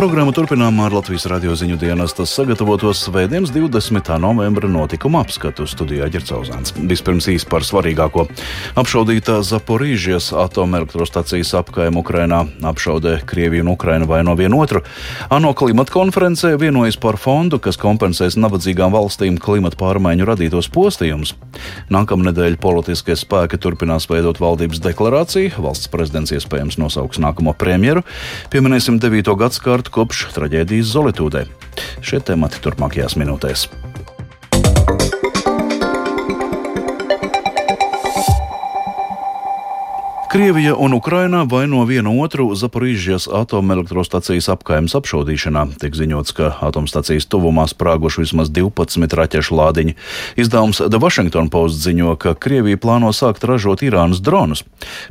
Programmu turpinām ar Latvijas radio ziņu dienestas sagatavotos Svētdienas 20. novembra notikuma apskatu studijā Ģercauzāns. Vispirms īsi par svarīgāko. Apšaudītā Zaporīžijas atomelektrostacijas apkaima Ukrainā. Apšaudē Krieviju un Ukrainu vaino vienotru. ANO klimata konferencē vienojas par fondu, kas kompensēs nabadzīgām valstīm klimata pārmaiņu radītos postījumus. Nākamnedēļ politiskie spēki turpinās veidot valdības deklarāciju. Valsts prezidents iespējams nosauks nākamo premjeru. Pieminēsim 9. gadsimtu kopš traģēdijas Zolitūdē. Šie temati turpmākajās minūtēs. Krievija un Ukraina vaino vienu otru Zaporīžijas atomelektrostacijas apkaimes apšaudīšanā. Tiek ziņots, ka atomstacijas tuvumā sprāguši vismaz 12 raķešu lādiņi. Izdevums The Washington Post ziņo, ka Krievija plāno sākt ražot Irānas dronus.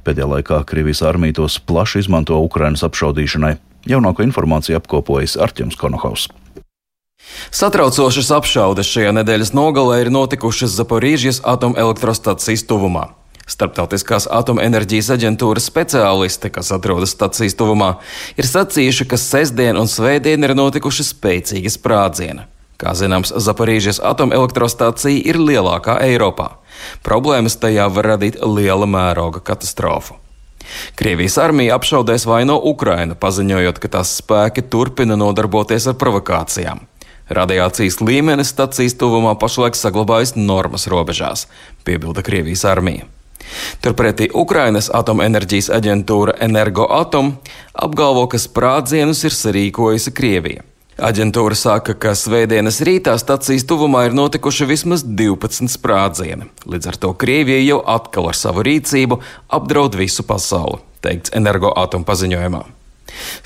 Pēdējā laikā Krievijas armija tos plaši izmanto Ukrainas apšaudīšanai. Jaunāko informāciju apkopojas Arķems Konohaus. Satraucošas apšaudes šajā nedēļas nogalē ir notikušas Zaporīžijas atomelektrostacijas tuvumā. Starptautiskās atomenerģijas aģentūras speciālisti, kas atrodas stacijas tuvumā, ir sacījuši, ka sestdien un svētdien ir notikuši spēcīgi sprādzieni. Kā zināms, Zaporīžas atomelektrostacija ir lielākā Eiropā. Problēmas tajā var radīt liela mēroga katastrofu. Krievijas armija apšaudēs vaino Ukrainu, paziņojot, ka tās spēki turpina nodarboties ar provokācijām. Radiācijas līmenis stacijas tuvumā pašlaik saglabājas normas robežās, piebilda Krievijas armija. Turpretī Ukrainas atomenerģijas aģentūra Energoatom apgalvo, ka sprādzienus ir sarīkojusi Krievija. Aģentūra saka, ka svētdienas rītā stacijas tuvumā ir notikuši vismaz 12 sprādzieni. Līdz ar to Krievija jau atkal ar savu rīcību apdraud visu pasauli, teikts Energoatom paziņojumā.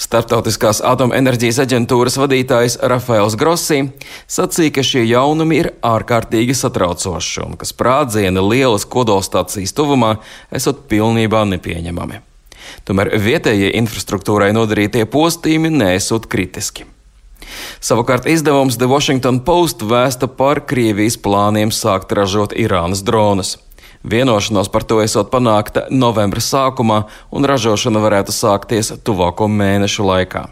Startautiskās atomenerģijas aģentūras vadītājs Rafaels Grossi sacīja, ka šie jaunumi ir ārkārtīgi satraucoši un ka sprādzieni lielas kodolstācijas tuvumā esot pilnībā nepieņemami. Tomēr vietējie infrastruktūrai nodarītie postījumi nesot kritiski. Savukārt izdevums The Washington Post vēsta par Krievijas plāniem sākt ražot Irānas dronus. Vienošanos par to esot panākta novembra sākumā, un ražošana varētu sākties tuvāko mēnešu laikā.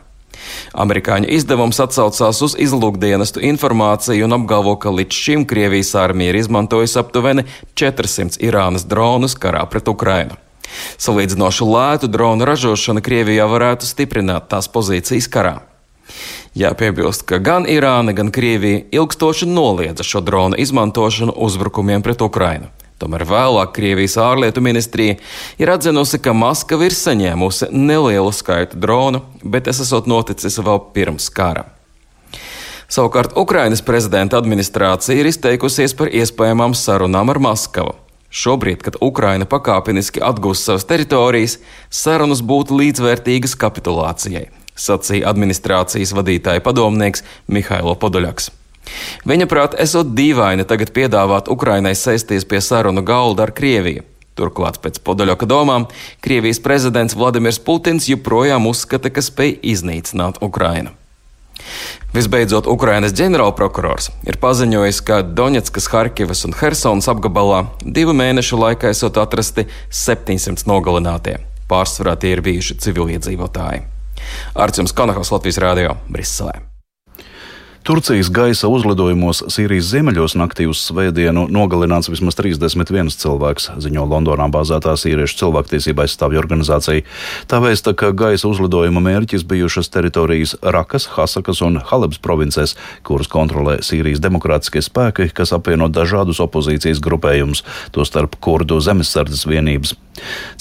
Amerikāņu izdevums atsaucās uz izlūkdienestu informāciju un apgalvo, ka līdz šim Krievijas armija ir izmantojusi aptuveni 400 Irānas dronus karā pret Ukrainu. Salīdzinoši lētu dronu ražošana Krievijā varētu stiprināt tās pozīcijas karā. Jāpiebilst, ka gan Irāna, gan Krievija ilgstoši noliedza šo dronu izmantošanu uzbrukumiem pret Ukrainu. Tomēr vēlāk Krievijas ārlietu ministrija ir atzinusi, ka Maskava ir saņēmusi nelielu skaitu dronu, bet tas esot noticis vēl pirms kara. Savukārt Ukrainas prezidenta administrācija ir izteikusies par iespējamām sarunām ar Maskavu. Šobrīd, kad Ukraina pakāpeniski atgūst savas teritorijas, sarunas būtu līdzvērtīgas kapitulācijai, sacīja administrācijas vadītāja padomnieks Mihailo Podoļaks. Viņa prāt, esot dīvaini tagad piedāvāt Ukrainai sēsties pie sarunu galda ar Krieviju. Turklāt, pēc Podoļoka domām, Krievijas prezidents Vladimirs Putins joprojām uzskata, ka spēj iznīcināt Ukrainu. Visbeidzot, Ukrainas ģenerālprokurors ir paziņojis, ka Doņetskas, Harkivas un Helsonas apgabalā divu mēnešu laikā esot atrasti 700 nogalinātie. Pārsvarā tie ir bijuši civiliedzīvotāji. Arcums Kanahaus Latvijas Rādio Briselē. Turcijas gaisa uzlidojumos Sīrijas ziemeļos naktī uz svētdienu nogalināts vismaz 31 cilvēks, ziņo Londonā bāzētā sīriešu cilvēktiesība aizstāvja organizācija. Tā vēsta, ka gaisa uzlidojuma mērķis bijušas teritorijas Rakas, Hasakas un Halebs provincēs, kuras kontrolē Sīrijas demokrātiskie spēki, kas apvieno dažādus opozīcijas grupējumus, tostarp kurdu zemesardzes vienības.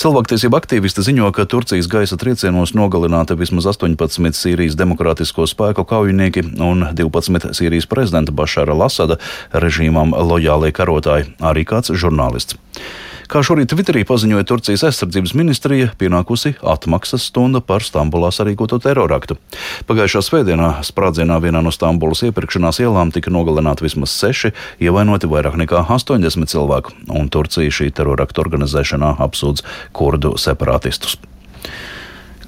Cilvēktiesība aktīvisti ziņo, ka Turcijas gaisa triecienos nogalināti vismaz 18 Sīrijas demokrātisko spēku kaujinieki un 12 12 Sīrijas prezidenta Bašara Lasada režīmam lojālie karotāji, arī kāds žurnālists. Kā šorīt Twitterī paziņoja Turcijas aizsardzības ministrija, pienākusi atmaksas stunda par Stambulā sarīkoto teroraktu. Pagājušā svētdienā sprādzienā vienā no Stambulas iepirkšanās ielām tika nogalināti vismaz seši, ievainoti vairāk nekā 80 cilvēku, un Turcija šī terorakta organizēšanā apsūdz kurdu separātistus.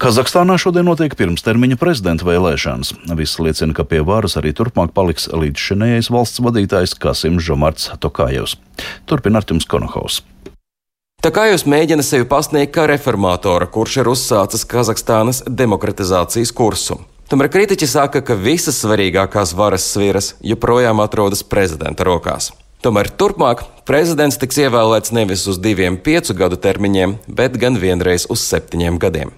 Kazahstānā šodien notiek pirmstermiņa prezidenta vēlēšanas. Viss liecina, ka pie varas arī turpmāk paliks līdzšinējais valsts vadītājs Kasims Žomarts Tokājevs. Turpin Artums Konohaus. Takājus mēģina sevi pasniegt kā reformātora, kurš ir uzsācis Kazahstānas demokratizācijas kursu. Tomēr kritiķi saka, ka visas svarīgākās varas sviras joprojām atrodas prezidenta rokās. Tomēr turpmāk prezidents tiks ievēlēts nevis uz diviem piecu gadu termiņiem, bet gan vienreiz uz septiņiem gadiem.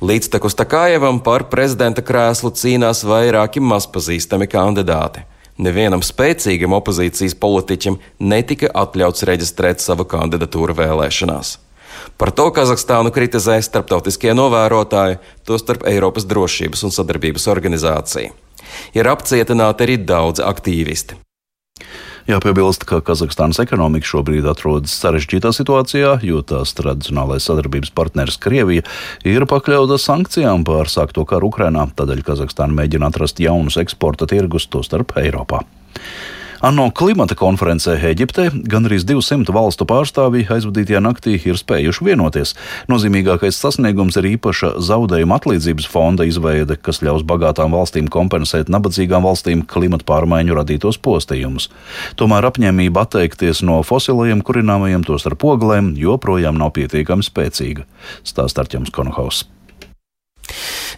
Līdztekus Takājevam par prezidenta krēslu cīnās vairāki mazpazīstami kandidāti. Nevienam spēcīgam opozīcijas politiķim netika atļauts reģistrēt savu kandidatūru vēlēšanās. Par to Kazahstānu kritizē starptautiskie novērotāji, tostarp Eiropas drošības un sadarbības organizācija. Ir apcietināti arī daudzi aktīvisti. Jāpiebilst, ka Kazahstānas ekonomika šobrīd atrodas sarežģītā situācijā, jo tās tradicionālais sadarbības partneris Krievija ir pakļauta sankcijām par sākto karu Ukrainā, tādēļ Kazahstāna mēģina atrast jaunus eksporta tirgus, tostarp Eiropā. ANO klimata konferencē Eģiptē gandrīz 200 valstu pārstāvji aizvadītajā naktī ir spējuši vienoties. Nozīmīgākais sasniegums ir īpaša zaudējuma atlīdzības fonda izveide, kas ļaus bagātām valstīm kompensēt nabadzīgām valstīm klimata pārmaiņu radītos postījumus. Tomēr apņēmība atteikties no fosilajiem kurināmajiem, tostarp oglēm, joprojām nav pietiekami spēcīga. Stāst Arķems Konohaus.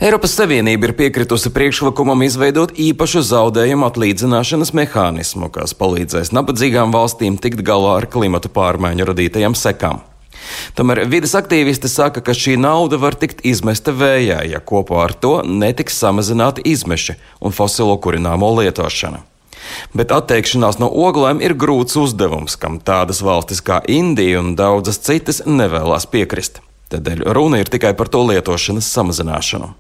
Eiropas Savienība ir piekritusi priekšlikumam izveidot īpašu zaudējumu atlīdzināšanas mehānismu, kas palīdzēs nabadzīgām valstīm tikt galā ar klimatu pārmaiņu radītajām sekām. Tomēr vidas aktīvisti saka, ka šī nauda var tikt izmesta vējā, ja kopā ar to netiks samazināti izmeši un fosilo kurināmo lietošana. Bet atteikšanās no oglēm ir grūts uzdevums, kam tādas valstis kā Indija un daudzas citas nevēlas piekrist. Tādēļ runa ir tikai par to lietošanas samazināšanu.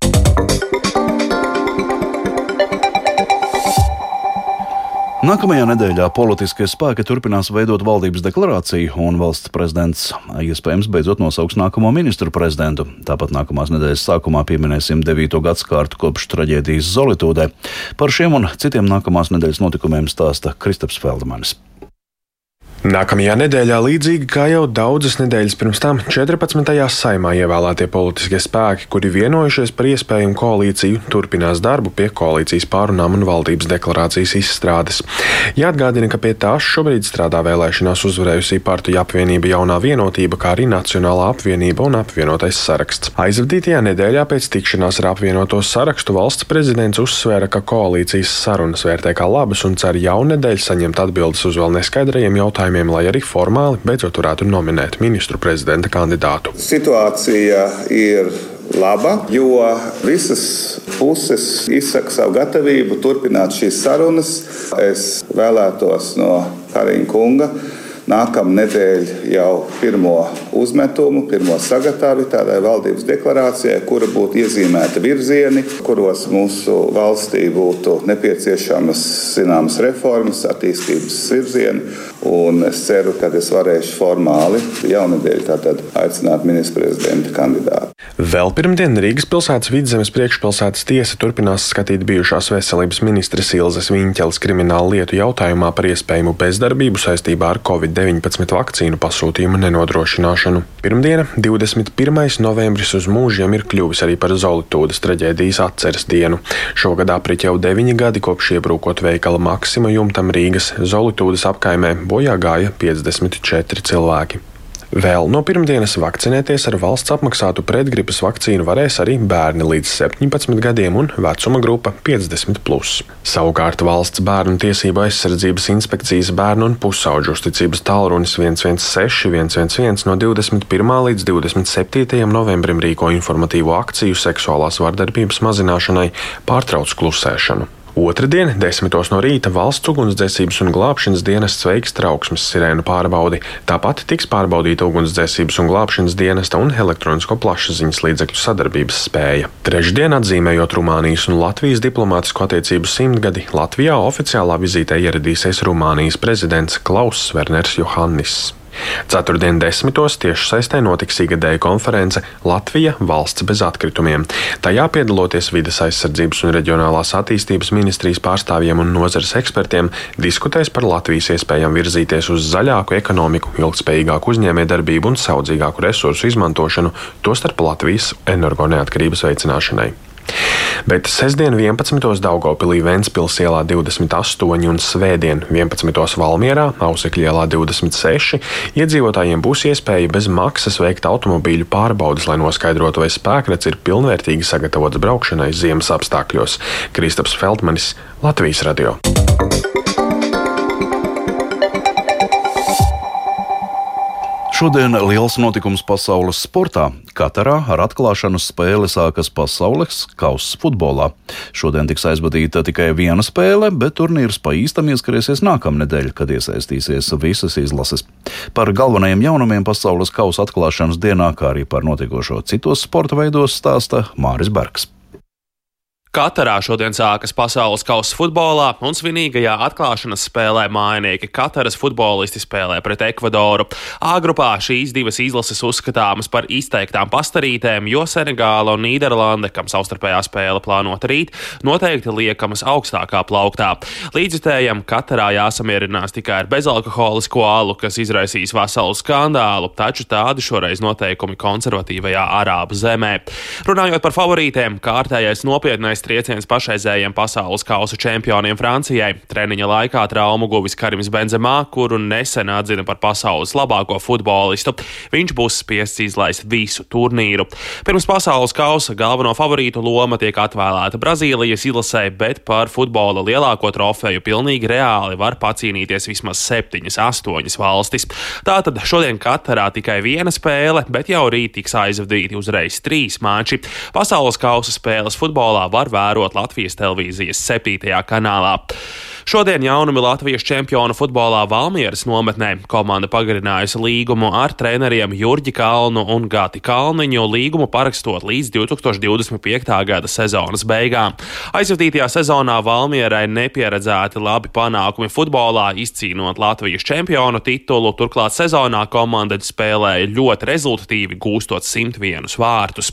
Nākamajā nedēļā politiskie spēki turpinās veidot valdības deklarāciju, un valsts prezidents iespējams beidzot nosauks nākamo ministru prezidentu. Tāpat nākamās nedēļas sākumā pieminēsim 9. gadsimtu kopš traģēdijas Zolitūdē. Par šiem un citiem nākamās nedēļas notikumiem stāsta Kristaps Feldmanis. Nākamajā nedēļā, līdzīgi kā jau daudzas nedēļas pirms tam, 14. saimā ievēlētie politiskie spēki, kuri vienojušies par iespējamu koalīciju, turpinās darbu pie koalīcijas pārunām un valdības deklarācijas izstrādes. Jāatgādina, ka pie tās šobrīd strādā vēlēšanās uzvarējusī partiju apvienība Jaunā vienotība, kā arī Nacionālā apvienība un apvienotais saraksts. Aizvadītajā nedēļā pēc tikšanās ar apvienoto sarakstu valsts prezidents uzsvēra, ka koalīcijas sarunas vērtē kā labas un cer jaunedēļ saņemt atbildes uz vēl neskaidrajiem jautājumiem jautājumiem, lai arī formāli beidzot varētu nominēt ministru prezidenta kandidātu. Situācija ir laba, jo visas puses izsaka savu gatavību turpināt šīs sarunas. Es vēlētos no Kariņa kunga nākamā nedēļa jau pirmo uzmetumu, pirmo sagatāvi tādai valdības deklarācijai, kura būtu iezīmēta virzieni, kuros mūsu valstī būtu nepieciešamas zināmas reformas, attīstības virzieni. Un es ceru, ka es varēšu formāli jaunadēļ aicināt ministra prezidenta kandidātu. Vēl pirmdien Rīgas pilsētas vidzemes priekšpilsētas tiesa turpinās skatīt bijušās veselības ministres Ilzas Viņķeles kriminālu lietu jautājumā par iespējamu bezdarbību saistībā ar Covid-19 vakcīnu pasūtījumu nenodrošināšanu. Pirmdiena, 21. novembris uz mūžiem ir kļuvis arī par Zolitūdas traģēdijas atceres dienu. Šogad aprit jau deviņi gadi kopš iebrukot veikala Maksima jumtam Rīgas Zolitūdas apkaimē bojā gāja 54 cilvēki. Vēl no pirmdienas vakcinēties ar valsts apmaksātu pretgripas vakcīnu varēs arī bērni līdz 17 gadiem un vecuma grupa 50. Plus. Savukārt valsts bērnu tiesību aizsardzības inspekcijas bērnu un pusauģu uzticības tālrunis 116 111 no 21. līdz 27. novembrim rīko informatīvo akciju seksuālās vardarbības mazināšanai pārtrauc klusēšanu. Otradien, 10. no rīta, valsts ugunsdzēsības un glābšanas dienests veiks trauksmes sirēnu pārbaudi. Tāpat tiks pārbaudīta ugunsdzēsības un glābšanas dienesta un elektronisko plašsaziņas līdzekļu sadarbības spēja. Trešdien, atzīmējot Rumānijas un Latvijas diplomātisko attiecību simtgadi, Latvijā oficiālā vizītē ieradīsies Rumānijas prezidents Klauss Werners Johannis. Ceturtdien desmitos tieši saistē notiks ikgadēja konference Latvija - valsts bez atkritumiem. Tajā piedaloties vides aizsardzības un reģionālās attīstības ministrijas pārstāvjiem un nozares ekspertiem, diskutēs par Latvijas iespējām virzīties uz zaļāku ekonomiku, ilgspējīgāku uzņēmējdarbību un saudzīgāku resursu izmantošanu, tostarp Latvijas energoneatkarības veicināšanai. Bet sestdien 11. Daugopilī Ventspils ielā 28 un svētdien 11. Valmierā, Ausekļa ielā 26, iedzīvotājiem būs iespēja bez maksas veikt automobīļu pārbaudas, lai noskaidrotu, vai spēkrats ir pilnvērtīgi sagatavots braukšanai ziemas apstākļos. Kristaps Feldmanis, Latvijas radio. Šodien liels notikums pasaules sportā. Katarā ar atklāšanas spēli sākas pasaules kausa futbolā. Šodien tiks aizvadīta tikai viena spēle, bet turnīrs pa īstam ieskrēsies nākamnedēļ, kad iesaistīsies visas izlases. Par galvenajiem jaunumiem pasaules kausa atklāšanas dienā, kā arī par notiekošo citos sporta veidos, stāsta Māris Bergs. Katarā šodien sākas pasaules kausa futbolā, un svinīgajā atklāšanas spēlē mājinieki Kataras futbolisti spēlē pret Ekvadoru. A grupā šīs divas izlases uzskatāmas par izteiktām pastarītēm, jo Senegāla un Nīderlande, kam savstarpējā spēle plānota rīt, noteikti liekamas augstākā plauktā. Līdzjutējiem Katarā jāsamierinās tikai ar bezalkoholisko alu, kas izraisīs veselu skandālu, taču tādi šoreiz noteikumi konservatīvajā Arābu zemē. Runājot par favorītēm, kārtējais nopietnais Pirmais trieciens pašreizējiem pasaules kausa čempioniem Francijai. Treniņa laikā traumu guvis Karims Benzemā, kuru nesen atzina par pasaules labāko futbolistu. Viņš būs spiests izlaist visu turnīru. Pirms pasaules kausa galveno favorītu loma tiek atvēlēta Brazīlijas izlasē, bet par futbola lielāko trofeju pilnīgi reāli var pacīnīties vismaz septiņas, astoņas valstis. Tātad šodien Katarā tikai viena spēle, bet jau rīt tiks aizvadīti uzreiz trīs mači. Pasaules kausa spēles futbolā var vērot Latvijas televīzijas 7. kanālā. Šodien jaunumi Latvijas čempionu futbolā Valmieras nometnē komanda pagarinājusi līgumu ar treneriem Jurģi Kalnu un Gati Kalniņu, līgumu parakstot līdz 2025. gada sezonas beigām. Aizvadītajā sezonā Valmierai nepieredzēti labi panākumi futbolā, izcīnot Latvijas čempionu titulu, turklāt sezonā komanda spēlēja ļoti rezultatīvi, gūstot 101 vārtus.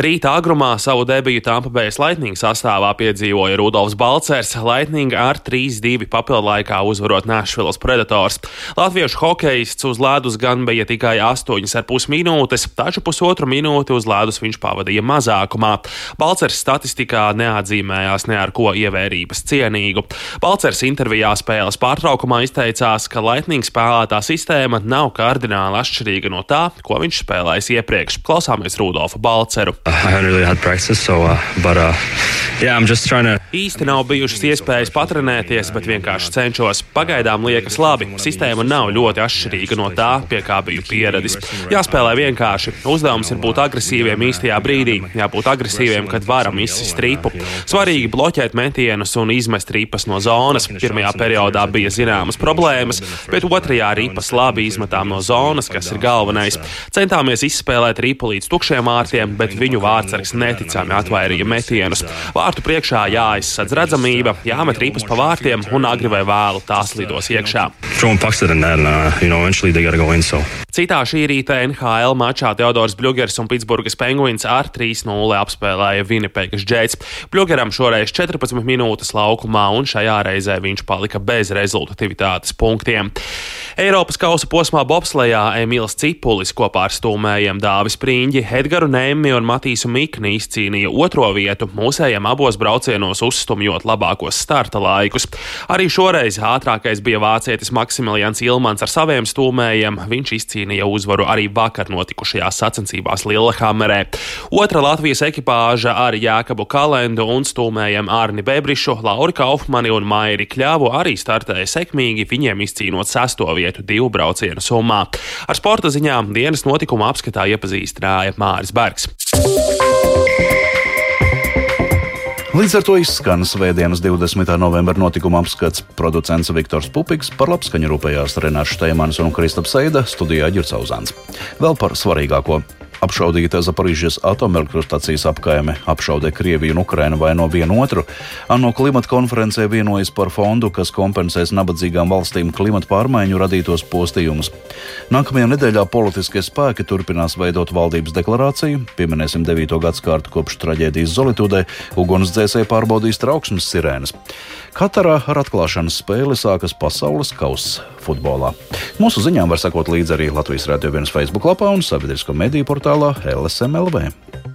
Rīta agrumā savu debiju Tampa Bay Lightning sastāvā piedzīvoja Rudolfs Balcers, Lightning ar 3-2 papildu laikā uzvarot Nashvilles Predators. Latviešu hokejists uz ledus gan bija tikai 8,5 minūtes, taču pusotru minūti uz ledus viņš pavadīja mazākumā. Balcers statistikā neatzīmējās ne ar ko ievērības cienīgu. Balcers intervijā spēles pārtraukumā izteicās, ka Lightning spēlētā sistēma nav kardināli atšķirīga no tā, ko viņš spēlējis iepriekš. Klausāmies Rudolfa Balceru. Really practice, so, uh, but, uh, yeah, to... Īsti nav bijušas iespējas patrenēties, bet vienkārši cenšos. Pagaidām liekas labi. Sistēma nav ļoti atšķirīga no tā, pie kā biju pieradis. Jāspēlē vienkārši. Uzdevums ir būt agresīviem īstajā brīdī, jābūt agresīviem, kad varam izsist ripu. Svarīgi bloķēt metienus un izmest ripas no zonas. Pirmajā periodā bija zināmas problēmas, bet otrajā ripas labi izmetām no zonas, kas ir galvenais. Centāmies izspēlēt ripu līdz tukšiem vārtiem, bet viņi viņu vārdsargs neticami atvairīja metienus. Vārtu priekšā jāizsadz redzamība, jāmet ripas pa vārtiem un agri vai vēlu tās lidos iekšā. Citā šī rīta NHL mačā Teodors Bļūgers un Pitsburgas Penguins ar 3-0 apspēlēja Vinipēkas džēts. Bļūgeram šoreiz 14 minūtes laukumā, un šajā reizē viņš palika bez rezultatīvitātes punktiem. Eiropas kausa posmā Bobslejā Emīls Cipulis kopā ar stūmējiem Dāvis Prīņģi, Edgaru Nēmi un Matīsu Mikni izcīnīja otro vietu, mūsējiem abos braucienos uzstumjot labākos starta laikus. Arī šoreiz ātrākais bija vācietis Maksimilians Ilmans ar saviem stūmējiem. Viņš izcīnīja uzvaru arī vakar notikušajās sacensībās Lielhamerē. Otra Latvijas ekipāža ar Jākabu Kalendu un stūmējiem Ārni Bebrišu, Lauri Kaufmani un Mairi Kļāvu arī startēja sekmīgi, viņiem izcīnot sesto vietu divu braucienu summā. Ar sporta ziņām dienas notikuma apskatā iepazīstināja Māris Bergs. Līdz ar to izskan Svētdienas 20. novembra notikuma apskats producents Viktors Pupiks, par labskaņu rūpējās Renāšu Steimans un Kristaps Seida studijā Ģircauzāns. Vēl par svarīgāko Apšaudīta Zaporīžas atomelektrostacijas apkaime apšaudē Krieviju un Ukrainu vai no vienu otru. ANO klimata konferencē vienojas par fondu, kas kompensēs nabadzīgām valstīm klimata pārmaiņu radītos postījumus. Nākamajā nedēļā politiskie spēki turpinās veidot valdības deklarāciju. Pieminēsim 9. gadsimtu kopš traģēdijas Zolitūdē, ugunsdzēsēji pārbaudīs trauksmes sirēnas. Katarā ar atklāšanas spēli sākas pasaules kausa futbolā. Mūsu ziņām var sekot līdzi arī Latvijas Rādio 1 Facebook lapā un sabiedrisko mediju portālā LSMLV.